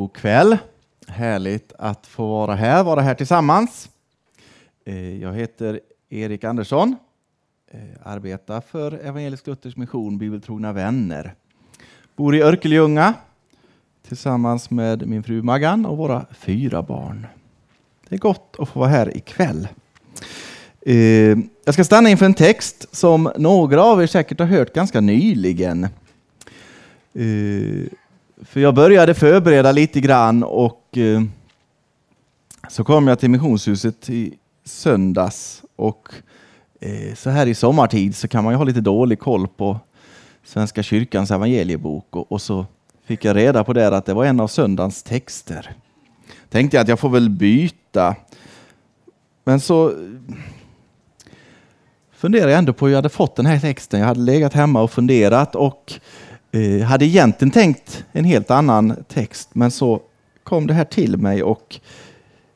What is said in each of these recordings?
God kväll. Härligt att få vara här, vara här tillsammans. Eh, jag heter Erik Andersson, eh, arbetar för Evangelisk Luthers Mission Bibeltrogna vänner. Bor i Örkelljunga tillsammans med min fru Maggan och våra fyra barn. Det är gott att få vara här ikväll. Eh, jag ska stanna inför en text som några av er säkert har hört ganska nyligen. För jag började förbereda lite grann och eh, så kom jag till missionshuset i söndags och eh, så här i sommartid så kan man ju ha lite dålig koll på Svenska kyrkans evangeliebok och, och så fick jag reda på det att det var en av söndagens texter. Tänkte jag att jag får väl byta. Men så funderade jag ändå på hur jag hade fått den här texten. Jag hade legat hemma och funderat och eh, hade egentligen tänkt en helt annan text, men så kom det här till mig och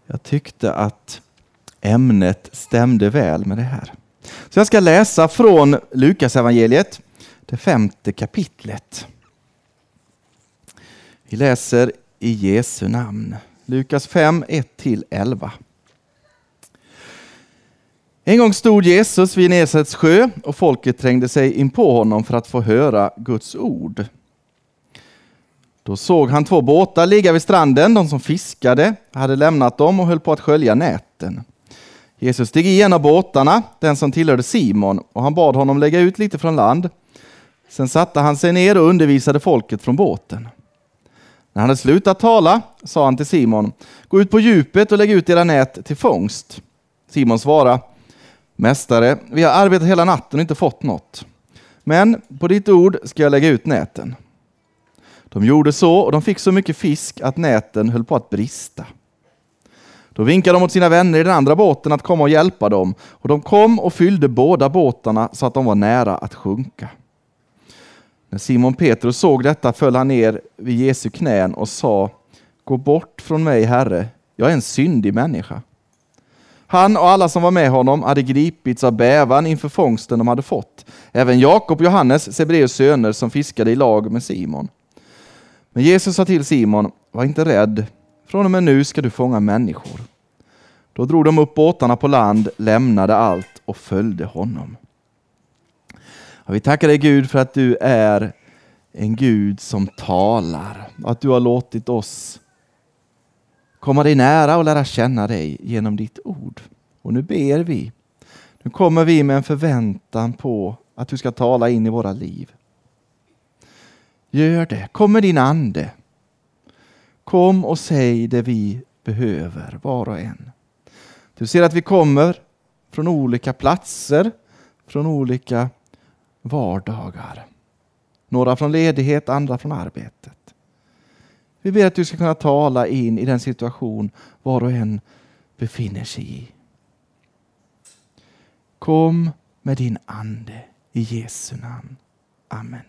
jag tyckte att ämnet stämde väl med det här. Så jag ska läsa från Lukas evangeliet, det femte kapitlet. Vi läser i Jesu namn. Lukas 5, 1-11. En gång stod Jesus vid Nesets sjö och folket trängde sig in på honom för att få höra Guds ord. Då såg han två båtar ligga vid stranden. De som fiskade hade lämnat dem och höll på att skölja näten. Jesus steg i en av båtarna, den som tillhörde Simon, och han bad honom lägga ut lite från land. Sen satte han sig ner och undervisade folket från båten. När han hade slutat tala sa han till Simon, gå ut på djupet och lägg ut era nät till fångst. Simon svarade, Mästare, vi har arbetat hela natten och inte fått något. Men på ditt ord ska jag lägga ut näten. De gjorde så och de fick så mycket fisk att näten höll på att brista. Då vinkade de åt sina vänner i den andra båten att komma och hjälpa dem och de kom och fyllde båda båtarna så att de var nära att sjunka. När Simon Petrus såg detta föll han ner vid Jesu knän och sa Gå bort från mig, Herre, jag är en syndig människa. Han och alla som var med honom hade gripits av bävan inför fångsten de hade fått. Även Jakob och Johannes, Sebreus söner, som fiskade i lag med Simon. Men Jesus sa till Simon, var inte rädd, från och med nu ska du fånga människor. Då drog de upp båtarna på land, lämnade allt och följde honom. Och vi tackar dig Gud för att du är en Gud som talar, att du har låtit oss komma dig nära och lära känna dig genom ditt ord. Och nu ber vi. Nu kommer vi med en förväntan på att du ska tala in i våra liv. Gör det. Kom med din ande. Kom och säg det vi behöver, var och en. Du ser att vi kommer från olika platser, från olika vardagar. Några från ledighet, andra från arbetet. Vi ber att du ska kunna tala in i den situation var och en befinner sig i. Kom med din ande i Jesu namn. Amen.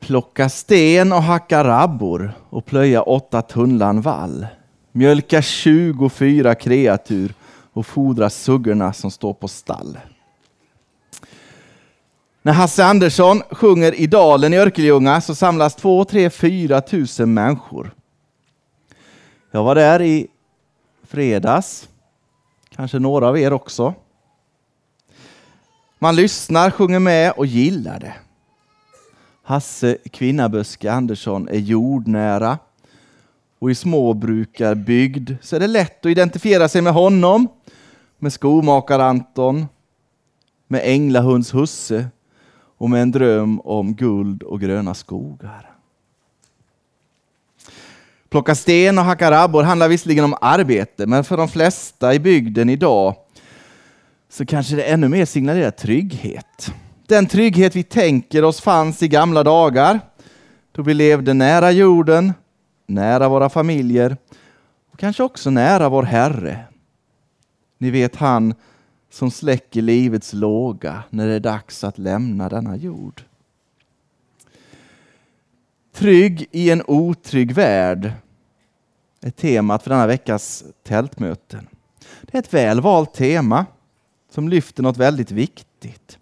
Plocka sten och hacka rabbor och plöja åtta tunnland vall. Mjölka 24 kreatur och fodra suggorna som står på stall. När Hasse Andersson sjunger i dalen i Örkelljunga så samlas 2, 3, 4 tusen människor. Jag var där i fredags, kanske några av er också. Man lyssnar, sjunger med och gillar det. Hasse Kvinnaböske Andersson är jordnära och i småbrukarbygd så är det lätt att identifiera sig med honom, med skomakar-Anton, med änglahunds husse och med en dröm om guld och gröna skogar. Plocka sten och hacka rabbor handlar visserligen om arbete, men för de flesta i bygden idag så kanske det ännu mer signalerar trygghet. Den trygghet vi tänker oss fanns i gamla dagar, då vi levde nära jorden, nära våra familjer och kanske också nära vår Herre. Ni vet han som släcker livets låga när det är dags att lämna denna jord. Trygg i en otrygg värld är temat för denna veckas tältmöten. Det är ett väl valt tema som lyfter något väldigt viktigt.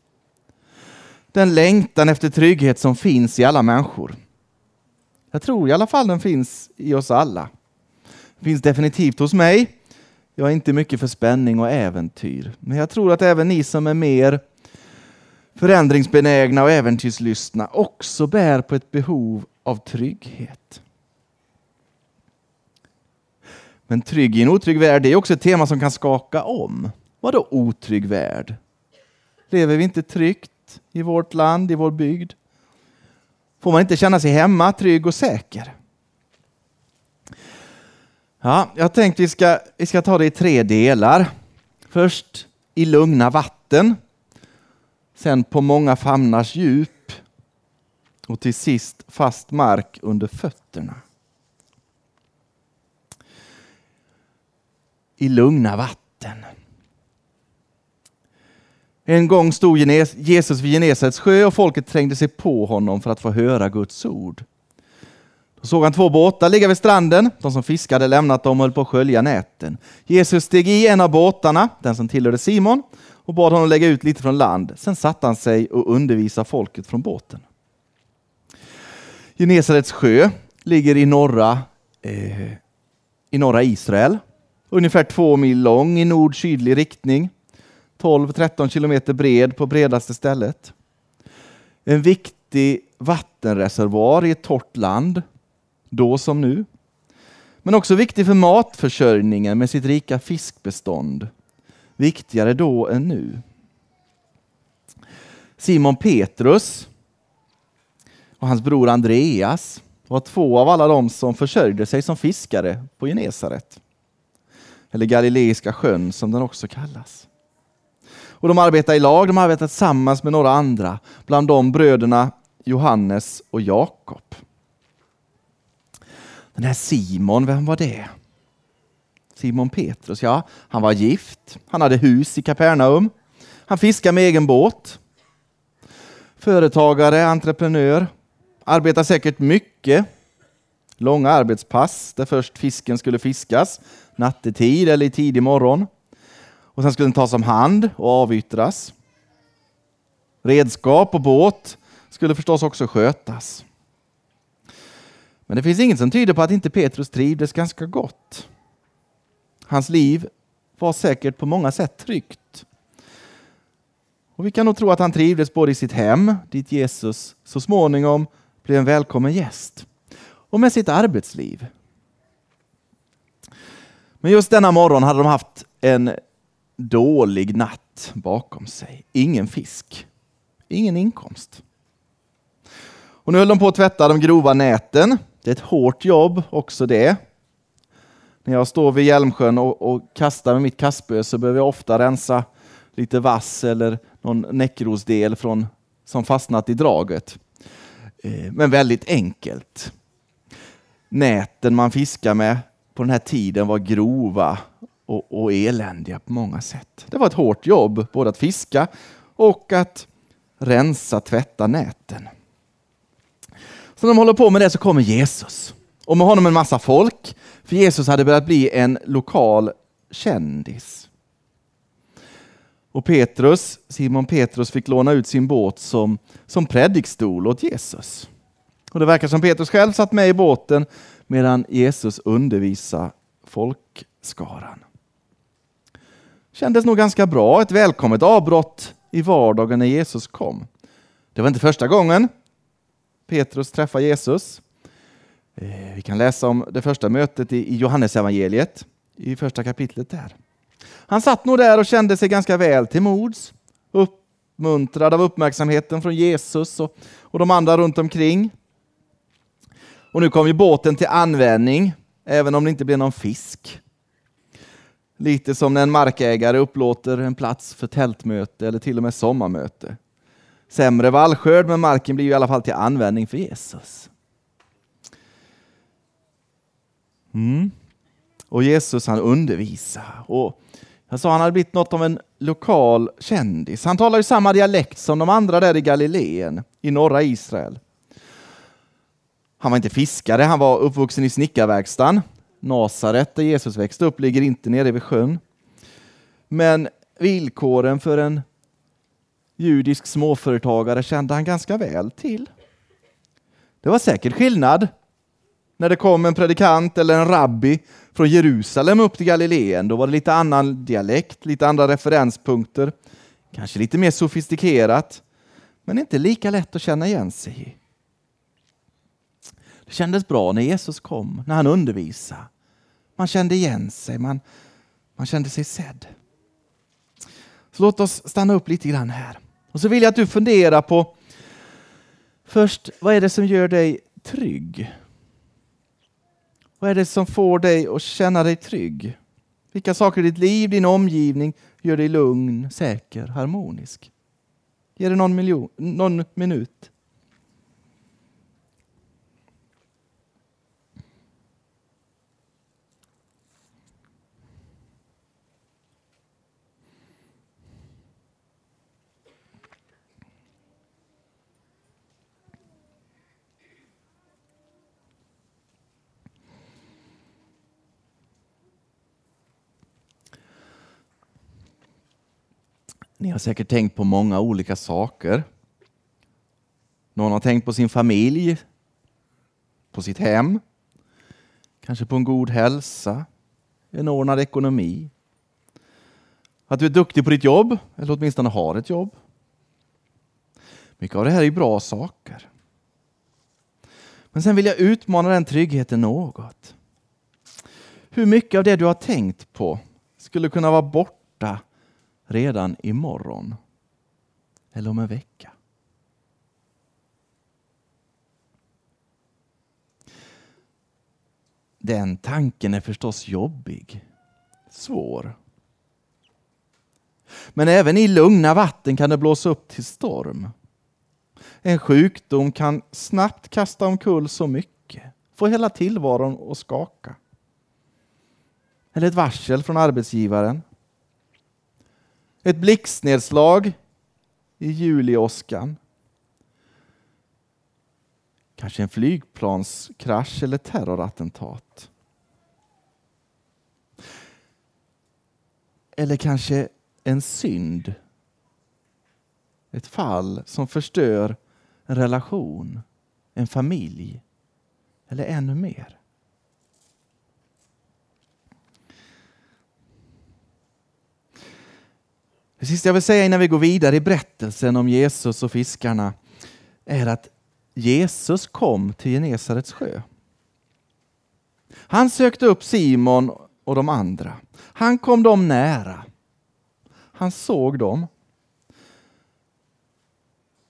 Den längtan efter trygghet som finns i alla människor. Jag tror i alla fall den finns i oss alla. Den finns definitivt hos mig. Jag är inte mycket för spänning och äventyr. Men jag tror att även ni som är mer förändringsbenägna och äventyrslystna också bär på ett behov av trygghet. Men trygg i en otrygg värld är också ett tema som kan skaka om. Vadå otrygg värld? Lever vi inte tryggt i vårt land, i vår bygd? Får man inte känna sig hemma, trygg och säker? Ja, jag tänkte vi ska, vi ska ta det i tre delar. Först i lugna vatten, sen på många famnars djup och till sist fast mark under fötterna. I lugna vatten. En gång stod Jesus vid Genesarets sjö och folket trängde sig på honom för att få höra Guds ord. Då såg han två båtar ligga vid stranden. De som fiskade lämnat dem och höll på att skölja näten. Jesus steg i en av båtarna, den som tillhörde Simon, och bad honom lägga ut lite från land. Sen satte han sig och undervisade folket från båten. Genesarets sjö ligger i norra, eh, i norra Israel. Ungefär två mil lång i nord-sydlig riktning. 12-13 kilometer bred på bredaste stället. En viktig vattenreservoar i ett torrt land, då som nu. Men också viktig för matförsörjningen med sitt rika fiskbestånd. Viktigare då än nu. Simon Petrus och hans bror Andreas var två av alla de som försörjde sig som fiskare på Genesaret. Eller Galileiska sjön som den också kallas. Och de arbetar i lag, de arbetar tillsammans med några andra, bland dem bröderna Johannes och Jakob. Den här Simon, vem var det? Simon Petrus, ja, han var gift, han hade hus i Kapernaum, han fiskade med egen båt. Företagare, entreprenör, arbetar säkert mycket. Långa arbetspass där först fisken skulle fiskas, nattetid eller i tidig morgon. Och sen skulle den tas om hand och avyttras. Redskap och båt skulle förstås också skötas. Men det finns inget som tyder på att inte Petrus trivdes ganska gott. Hans liv var säkert på många sätt tryggt. Och vi kan nog tro att han trivdes både i sitt hem, dit Jesus så småningom blev en välkommen gäst, och med sitt arbetsliv. Men just denna morgon hade de haft en dålig natt bakom sig. Ingen fisk, ingen inkomst. Och nu höll de på att tvätta de grova näten. Det är ett hårt jobb också det. När jag står vid Hjälmsjön och, och kastar med mitt kastspö så behöver jag ofta rensa lite vass eller någon näckrosdel från, som fastnat i draget. Eh, men väldigt enkelt. Näten man fiskar med på den här tiden var grova och, och eländiga på många sätt. Det var ett hårt jobb, både att fiska och att rensa, tvätta näten. Så när de håller på med det så kommer Jesus. Och med honom en massa folk, för Jesus hade börjat bli en lokal kändis. Och Petrus, Simon Petrus fick låna ut sin båt som, som predikstol åt Jesus. Och det verkar som Petrus själv satt med i båten medan Jesus undervisade folkskaran. Kändes nog ganska bra, ett välkommet avbrott i vardagen när Jesus kom. Det var inte första gången Petrus träffar Jesus. Eh, vi kan läsa om det första mötet i Johannesevangeliet i första kapitlet där. Han satt nog där och kände sig ganska väl till mods, uppmuntrad av uppmärksamheten från Jesus och, och de andra runt omkring. Och nu kom ju båten till användning, även om det inte blev någon fisk. Lite som när en markägare upplåter en plats för tältmöte eller till och med sommarmöte. Sämre vallskörd, men marken blir i alla fall till användning för Jesus. Mm. Och Jesus han undervisar. Och jag sa han hade blivit något av en lokal kändis. Han talar ju samma dialekt som de andra där i Galileen, i norra Israel. Han var inte fiskare, han var uppvuxen i snickarverkstan. Nasaret, där Jesus växte upp, ligger inte nere vid sjön. Men Villkoren för en judisk småföretagare kände han ganska väl till. Det var säkert skillnad när det kom en predikant eller en rabbi från Jerusalem upp till Galileen. Då var det lite annan dialekt, lite andra referenspunkter, kanske lite mer sofistikerat, men inte lika lätt att känna igen sig i. Det kändes bra när Jesus kom, när han undervisade. Man kände igen sig, man, man kände sig sedd. Så låt oss stanna upp lite grann här. Och så vill jag att du funderar på först, vad är det som gör dig trygg? Vad är det som får dig att känna dig trygg? Vilka saker i ditt liv, din omgivning gör dig lugn, säker, harmonisk? Ge det någon, miljon, någon minut. Ni har säkert tänkt på många olika saker. Någon har tänkt på sin familj, på sitt hem, kanske på en god hälsa, en ordnad ekonomi. Att du är duktig på ditt jobb, eller åtminstone har ett jobb. Mycket av det här är bra saker. Men sen vill jag utmana den tryggheten något. Hur mycket av det du har tänkt på skulle kunna vara borta redan imorgon eller om en vecka. Den tanken är förstås jobbig, svår. Men även i lugna vatten kan det blåsa upp till storm. En sjukdom kan snabbt kasta omkull så mycket, få hela tillvaron att skaka. Eller ett varsel från arbetsgivaren ett blixtnedslag i juliåskan. Kanske en flygplanskrasch eller terrorattentat. Eller kanske en synd. Ett fall som förstör en relation, en familj eller ännu mer. Det sista jag vill säga innan vi går vidare i berättelsen om Jesus och fiskarna är att Jesus kom till Genesarets sjö. Han sökte upp Simon och de andra. Han kom dem nära. Han såg dem.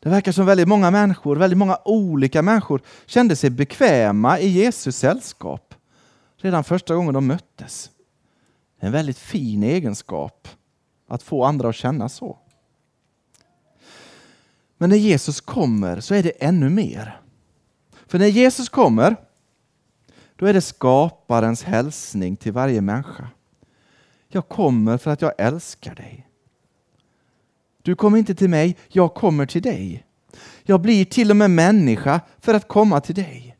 Det verkar som väldigt många människor, väldigt många olika människor kände sig bekväma i Jesus sällskap redan första gången de möttes. En väldigt fin egenskap att få andra att känna så. Men när Jesus kommer så är det ännu mer. För när Jesus kommer, då är det skaparens hälsning till varje människa. Jag kommer för att jag älskar dig. Du kommer inte till mig, jag kommer till dig. Jag blir till och med människa för att komma till dig.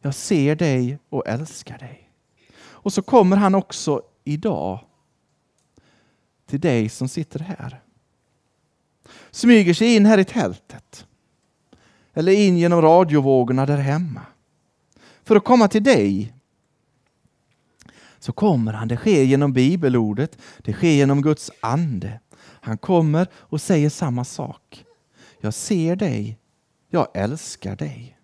Jag ser dig och älskar dig. Och så kommer han också idag till dig som sitter här. Smyger sig in här i tältet. Eller in genom radiovågorna där hemma. För att komma till dig. Så kommer han. Det sker genom bibelordet. Det sker genom Guds ande. Han kommer och säger samma sak. Jag ser dig. Jag älskar dig.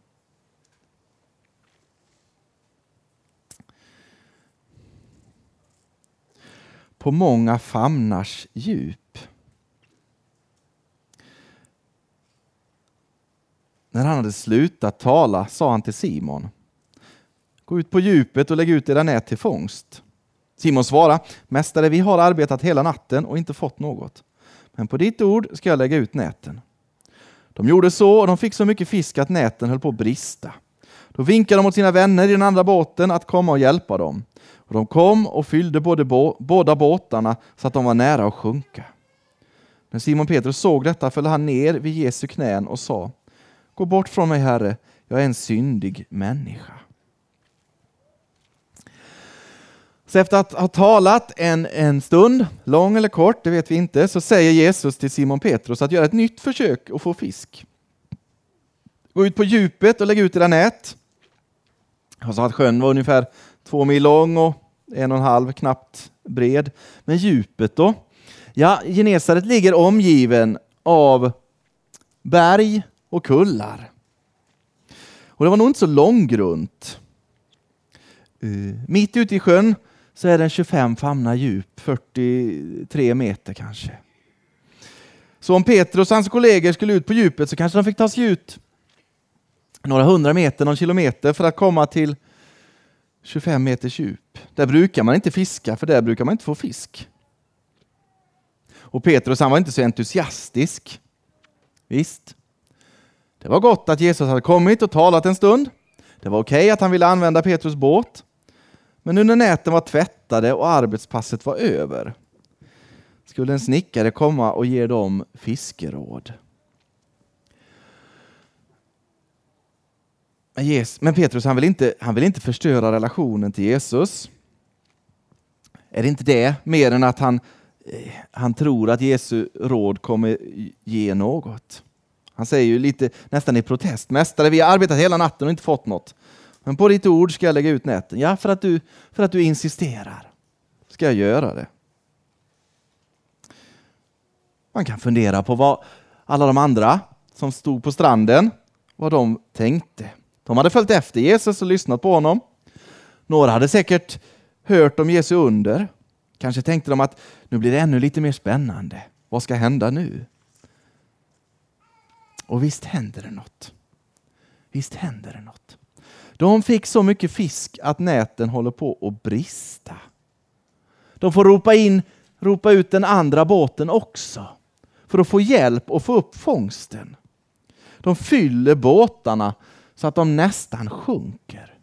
På många famnars djup. När han hade slutat tala sa han till Simon, gå ut på djupet och lägg ut era nät till fångst. Simon svarade, Mästare, vi har arbetat hela natten och inte fått något. Men på ditt ord ska jag lägga ut näten. De gjorde så och de fick så mycket fisk att näten höll på att brista. Då vinkade de åt sina vänner i den andra båten att komma och hjälpa dem. Och de kom och fyllde både bo, båda båtarna så att de var nära att sjunka. När Simon Petrus såg detta föll han ner vid Jesu knän och sa Gå bort från mig, Herre, jag är en syndig människa. Så efter att ha talat en, en stund, lång eller kort, det vet vi inte, så säger Jesus till Simon Petrus att göra ett nytt försök att få fisk. Gå ut på djupet och lägg ut era nät. Han sa att sjön var ungefär två mil lång och en och en halv knappt bred. Men djupet då? Ja, Genesaret ligger omgiven av berg och kullar. Och det var nog inte så långgrunt. Uh, mitt ute i sjön så är den 25 famnar djup, 43 meter kanske. Så om Petrus och hans kollegor skulle ut på djupet så kanske de fick ta sig ut några hundra meter, någon kilometer för att komma till 25 meters djup. Där brukar man inte fiska, för där brukar man inte få fisk. Och Petrus han var inte så entusiastisk. Visst, det var gott att Jesus hade kommit och talat en stund. Det var okej okay att han ville använda Petrus båt. Men nu när näten var tvättade och arbetspasset var över skulle en snickare komma och ge dem fiskeråd. Men Petrus han vill, inte, han vill inte förstöra relationen till Jesus. Är det inte det, mer än att han, eh, han tror att Jesu råd kommer ge något? Han säger ju lite nästan i protest. Mästare, vi har arbetat hela natten och inte fått något. Men på ditt ord ska jag lägga ut näten. Ja, för att du, för att du insisterar ska jag göra det. Man kan fundera på vad alla de andra som stod på stranden, vad de tänkte. De hade följt efter Jesus och lyssnat på honom. Några hade säkert hört om Jesu under. Kanske tänkte de att nu blir det ännu lite mer spännande. Vad ska hända nu? Och visst händer det något. Visst händer det något. De fick så mycket fisk att näten håller på att brista. De får ropa, in, ropa ut den andra båten också för att få hjälp och få upp fångsten. De fyller båtarna så att de nästan sjunker.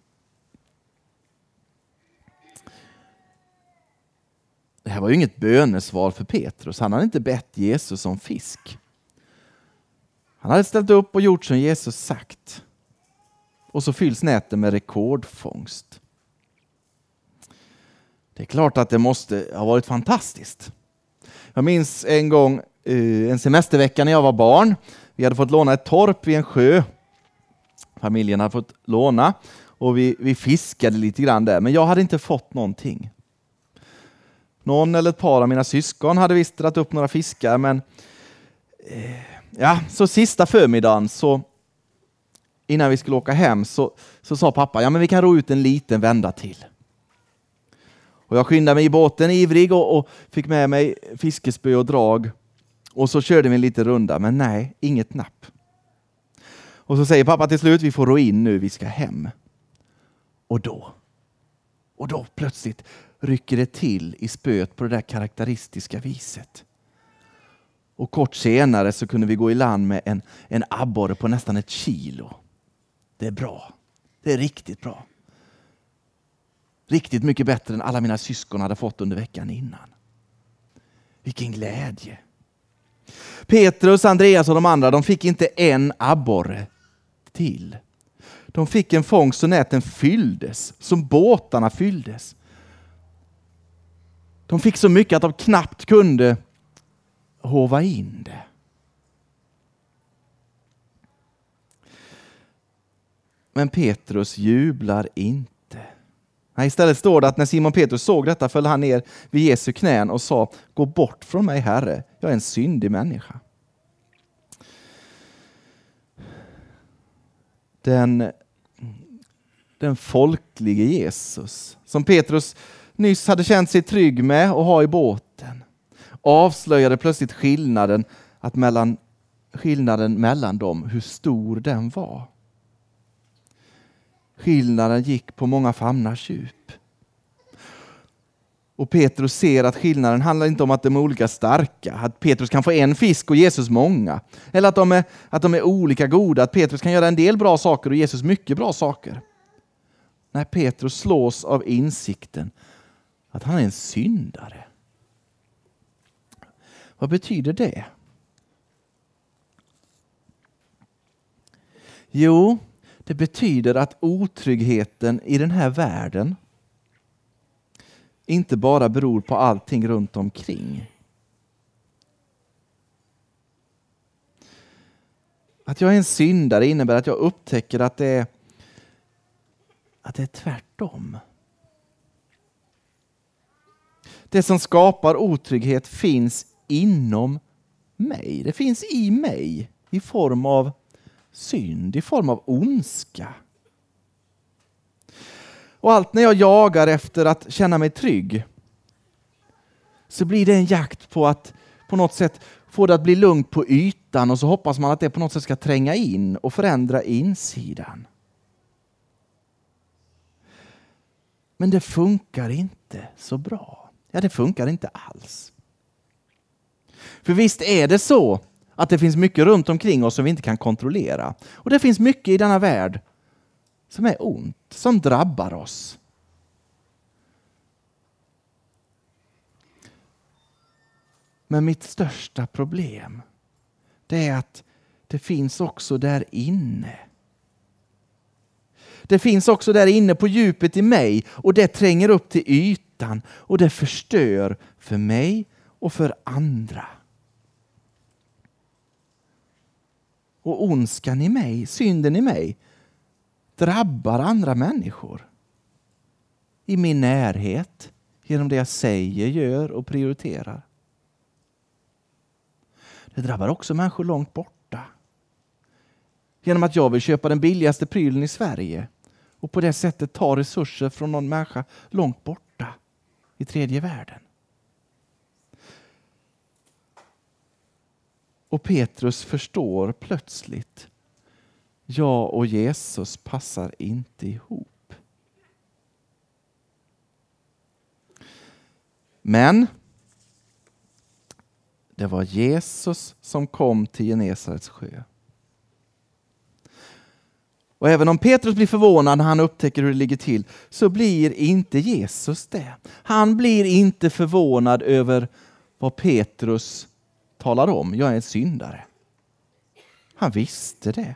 Det här var ju inget bönesvar för Petrus. Han hade inte bett Jesus om fisk. Han hade ställt upp och gjort som Jesus sagt. Och så fylls näten med rekordfångst. Det är klart att det måste ha varit fantastiskt. Jag minns en gång eh, en semestervecka när jag var barn. Vi hade fått låna ett torp vid en sjö familjen hade fått låna och vi, vi fiskade lite grann där, men jag hade inte fått någonting. Någon eller ett par av mina syskon hade visst dragit upp några fiskar, men eh, ja, så sista förmiddagen så innan vi skulle åka hem så, så sa pappa, ja men vi kan ro ut en liten vända till. Och jag skyndade mig i båten ivrig och, och fick med mig fiskespö och drag. Och så körde vi en liten runda, men nej, inget napp. Och så säger pappa till slut, vi får ro in nu, vi ska hem. Och då, och då plötsligt rycker det till i spöet på det där karaktäristiska viset. Och kort senare så kunde vi gå i land med en, en abborre på nästan ett kilo. Det är bra. Det är riktigt bra. Riktigt mycket bättre än alla mina syskon hade fått under veckan innan. Vilken glädje. Petrus, Andreas och de andra de fick inte en abborre till. De fick en fångst så näten fylldes, som båtarna fylldes. De fick så mycket att de knappt kunde hova in det. Men Petrus jublar inte. Nej, istället står det att när Simon Petrus såg detta föll han ner vid Jesu knän och sa Gå bort från mig, Herre, jag är en syndig människa. den, den folklige Jesus som Petrus nyss hade känt sig trygg med att ha i båten avslöjade plötsligt skillnaden, att mellan, skillnaden mellan dem, hur stor den var. Skillnaden gick på många famnars djup. Och Petrus ser att skillnaden handlar inte om att de är olika starka, att Petrus kan få en fisk och Jesus många. Eller att de, är, att de är olika goda, att Petrus kan göra en del bra saker och Jesus mycket bra saker. När Petrus slås av insikten att han är en syndare. Vad betyder det? Jo, det betyder att otryggheten i den här världen inte bara beror på allting runt omkring. Att jag är en syndare innebär att jag upptäcker att det är, att det är tvärtom. Det som skapar otrygghet finns inom mig. Det finns i mig i form av synd, i form av ondska. Och allt när jag jagar efter att känna mig trygg så blir det en jakt på att på något sätt få det att bli lugnt på ytan och så hoppas man att det på något sätt ska tränga in och förändra insidan. Men det funkar inte så bra. Ja, det funkar inte alls. För visst är det så att det finns mycket runt omkring oss som vi inte kan kontrollera. Och det finns mycket i denna värld som är ont, som drabbar oss. Men mitt största problem det är att det finns också där inne. Det finns också där inne på djupet i mig och det tränger upp till ytan och det förstör för mig och för andra. Och ondskan i mig, synden i mig, drabbar andra människor. I min närhet, genom det jag säger, gör och prioriterar. Det drabbar också människor långt borta. Genom att jag vill köpa den billigaste prylen i Sverige och på det sättet ta resurser från någon människa långt borta i tredje världen. Och Petrus förstår plötsligt, jag och Jesus passar inte ihop. Men det var Jesus som kom till Genesarets sjö. Och även om Petrus blir förvånad när han upptäcker hur det ligger till, så blir inte Jesus det. Han blir inte förvånad över vad Petrus talar om. Jag är en syndare. Han visste det.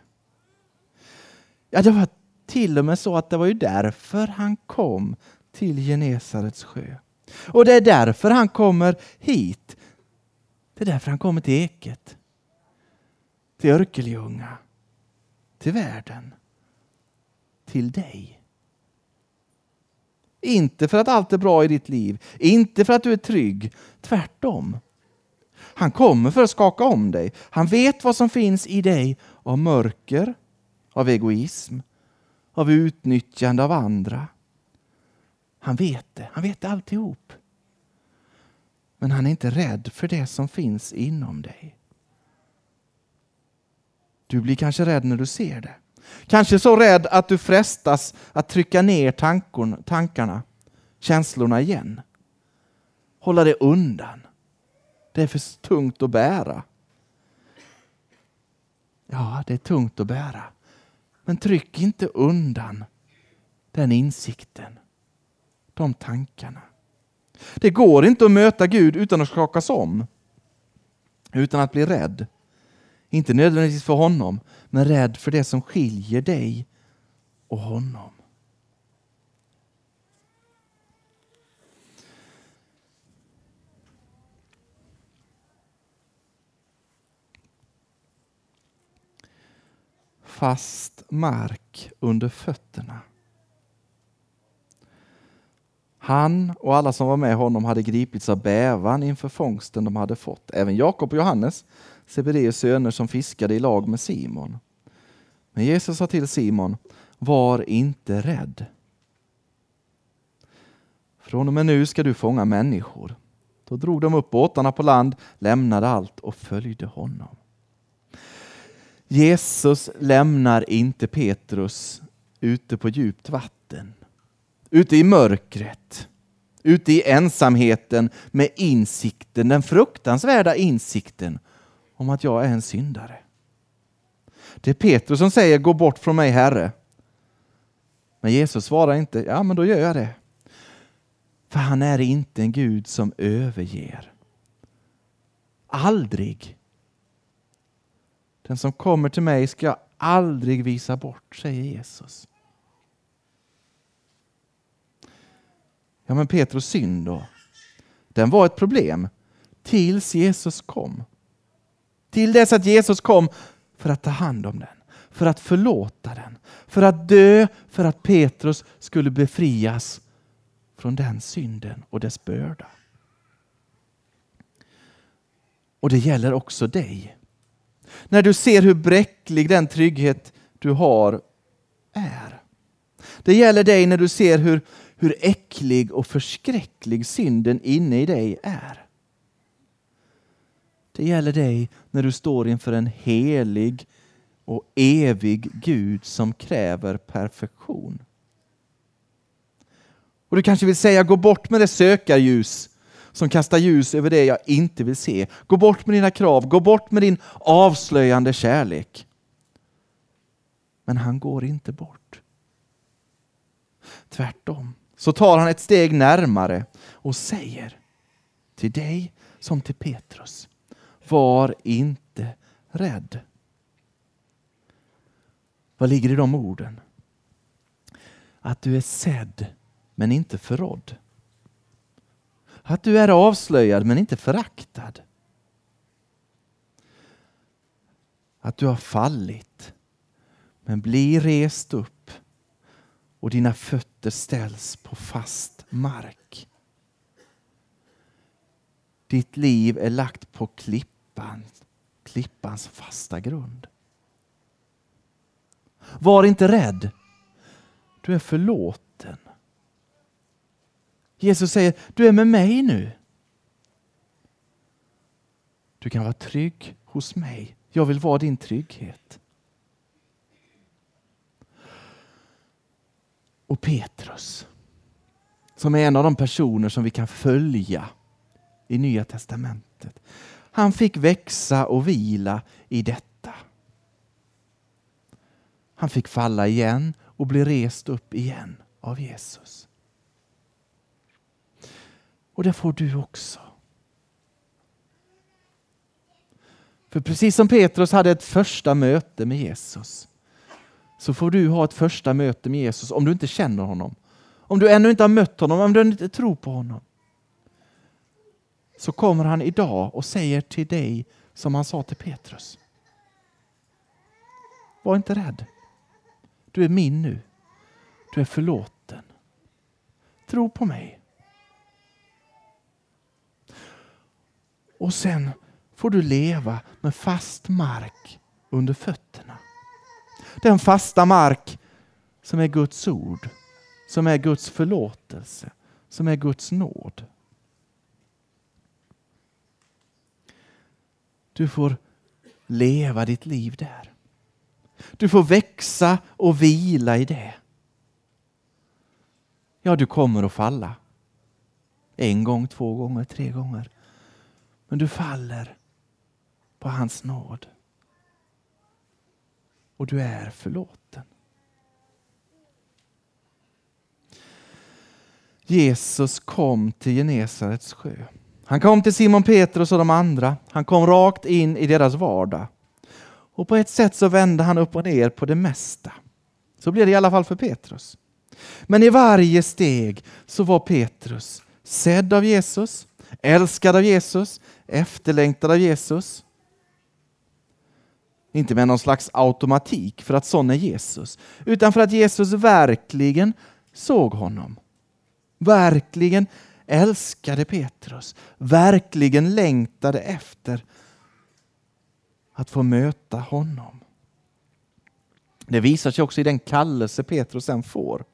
Ja, det var till och med så att det var ju därför han kom till Genesarets sjö. Och det är därför han kommer hit det är därför han kommer till Eket. Till Örkelljunga. Till världen. Till dig. Inte för att allt är bra i ditt liv. Inte för att du är trygg. Tvärtom. Han kommer för att skaka om dig. Han vet vad som finns i dig av mörker, av egoism, av utnyttjande av andra. Han vet det. Han vet alltihop. Men han är inte rädd för det som finns inom dig. Du blir kanske rädd när du ser det. Kanske så rädd att du frestas att trycka ner tankarna, känslorna igen. Hålla det undan. Det är för tungt att bära. Ja, det är tungt att bära. Men tryck inte undan den insikten, de tankarna. Det går inte att möta Gud utan att skakas om. Utan att bli rädd. Inte nödvändigtvis för honom, men rädd för det som skiljer dig och honom. Fast mark under fötterna. Han och alla som var med honom hade gripits av bävan inför fångsten de hade fått. Även Jakob och Johannes, Sebedeus söner som fiskade i lag med Simon. Men Jesus sa till Simon, var inte rädd. Från och med nu ska du fånga människor. Då drog de upp båtarna på land, lämnade allt och följde honom. Jesus lämnar inte Petrus ute på djupt vatten ute i mörkret, ute i ensamheten med insikten, den fruktansvärda insikten om att jag är en syndare. Det är Petrus som säger gå bort från mig Herre. Men Jesus svarar inte, ja men då gör jag det. För han är inte en Gud som överger. Aldrig. Den som kommer till mig ska jag aldrig visa bort, säger Jesus. Ja, men Petrus synd då? Den var ett problem tills Jesus kom. Till dess att Jesus kom för att ta hand om den, för att förlåta den, för att dö för att Petrus skulle befrias från den synden och dess börda. Och det gäller också dig. När du ser hur bräcklig den trygghet du har är. Det gäller dig när du ser hur, hur äcklig och förskräcklig synden inne i dig är. Det gäller dig när du står inför en helig och evig Gud som kräver perfektion. Och Du kanske vill säga, gå bort med det sökarljus som kastar ljus över det jag inte vill se. Gå bort med dina krav, gå bort med din avslöjande kärlek. Men han går inte bort. Tvärtom så tar han ett steg närmare och säger till dig som till Petrus, var inte rädd. Vad ligger i de orden? Att du är sedd men inte förrådd. Att du är avslöjad men inte föraktad. Att du har fallit men blir rest upp och dina fötter ställs på fast mark. Ditt liv är lagt på klippan, klippans fasta grund. Var inte rädd. Du är förlåten. Jesus säger, du är med mig nu. Du kan vara trygg hos mig. Jag vill vara din trygghet. Och Petrus, som är en av de personer som vi kan följa i Nya Testamentet. Han fick växa och vila i detta. Han fick falla igen och bli rest upp igen av Jesus. Och det får du också. För precis som Petrus hade ett första möte med Jesus så får du ha ett första möte med Jesus om du inte känner honom. Om du ännu inte har mött honom, om du inte tror på honom. Så kommer han idag och säger till dig som han sa till Petrus. Var inte rädd. Du är min nu. Du är förlåten. Tro på mig. Och sen får du leva med fast mark under fötterna. Den fasta mark som är Guds ord, som är Guds förlåtelse, som är Guds nåd. Du får leva ditt liv där. Du får växa och vila i det. Ja, du kommer att falla. En gång, två gånger, tre gånger. Men du faller på hans nåd. Och du är förlåten. Jesus kom till Genesarets sjö. Han kom till Simon Petrus och de andra. Han kom rakt in i deras vardag. Och på ett sätt så vände han upp och ner på det mesta. Så blev det i alla fall för Petrus. Men i varje steg så var Petrus sedd av Jesus, älskad av Jesus, efterlängtad av Jesus. Inte med någon slags automatik för att sån är Jesus, utan för att Jesus verkligen såg honom. Verkligen älskade Petrus, verkligen längtade efter att få möta honom. Det visar sig också i den kallelse Petrus sen får.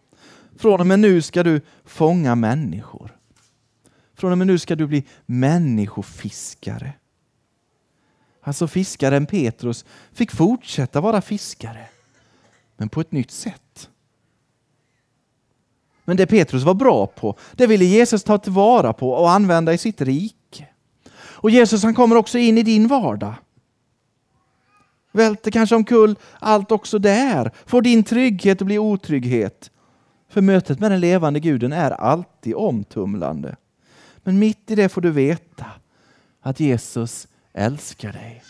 Från och med nu ska du fånga människor. Från och med nu ska du bli människofiskare. Alltså fiskaren Petrus fick fortsätta vara fiskare, men på ett nytt sätt. Men det Petrus var bra på, det ville Jesus ta tillvara på och använda i sitt rike. Och Jesus han kommer också in i din vardag. Välter kanske omkull allt också där. Får din trygghet att bli otrygghet. För mötet med den levande guden är alltid omtumlande. Men mitt i det får du veta att Jesus älskar dig.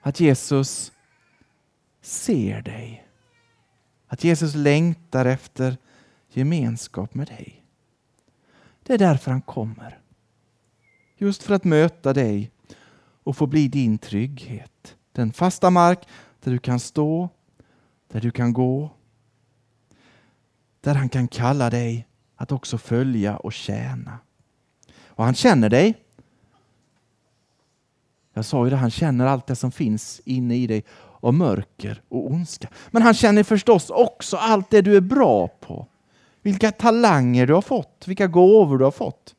Att Jesus ser dig. Att Jesus längtar efter gemenskap med dig. Det är därför han kommer. Just för att möta dig och få bli din trygghet. Den fasta mark där du kan stå, där du kan gå. Där han kan kalla dig att också följa och tjäna. Och han känner dig. Jag sa ju det, han känner allt det som finns inne i dig av mörker och ondska. Men han känner förstås också allt det du är bra på. Vilka talanger du har fått, vilka gåvor du har fått.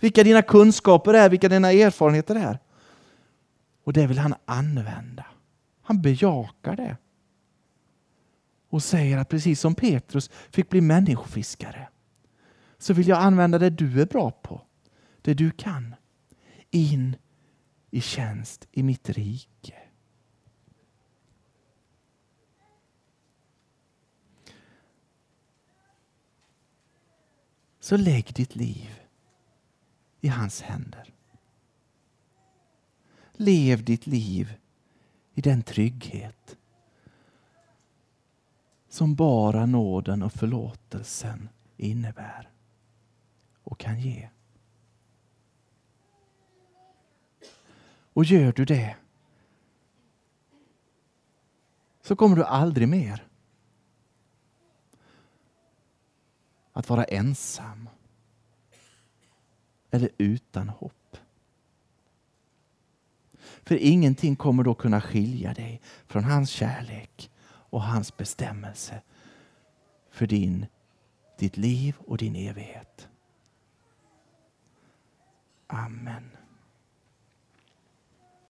Vilka dina kunskaper är, vilka dina erfarenheter är. Och det vill han använda. Han bejakar det. Och säger att precis som Petrus fick bli människofiskare så vill jag använda det du är bra på, det du kan, in i tjänst i mitt rike. Så lägg ditt liv i hans händer. Lev ditt liv i den trygghet som bara nåden och förlåtelsen innebär och kan ge. Och gör du det så kommer du aldrig mer att vara ensam eller utan hopp. För ingenting kommer då kunna skilja dig från hans kärlek och hans bestämmelse för din, ditt liv och din evighet. Amen.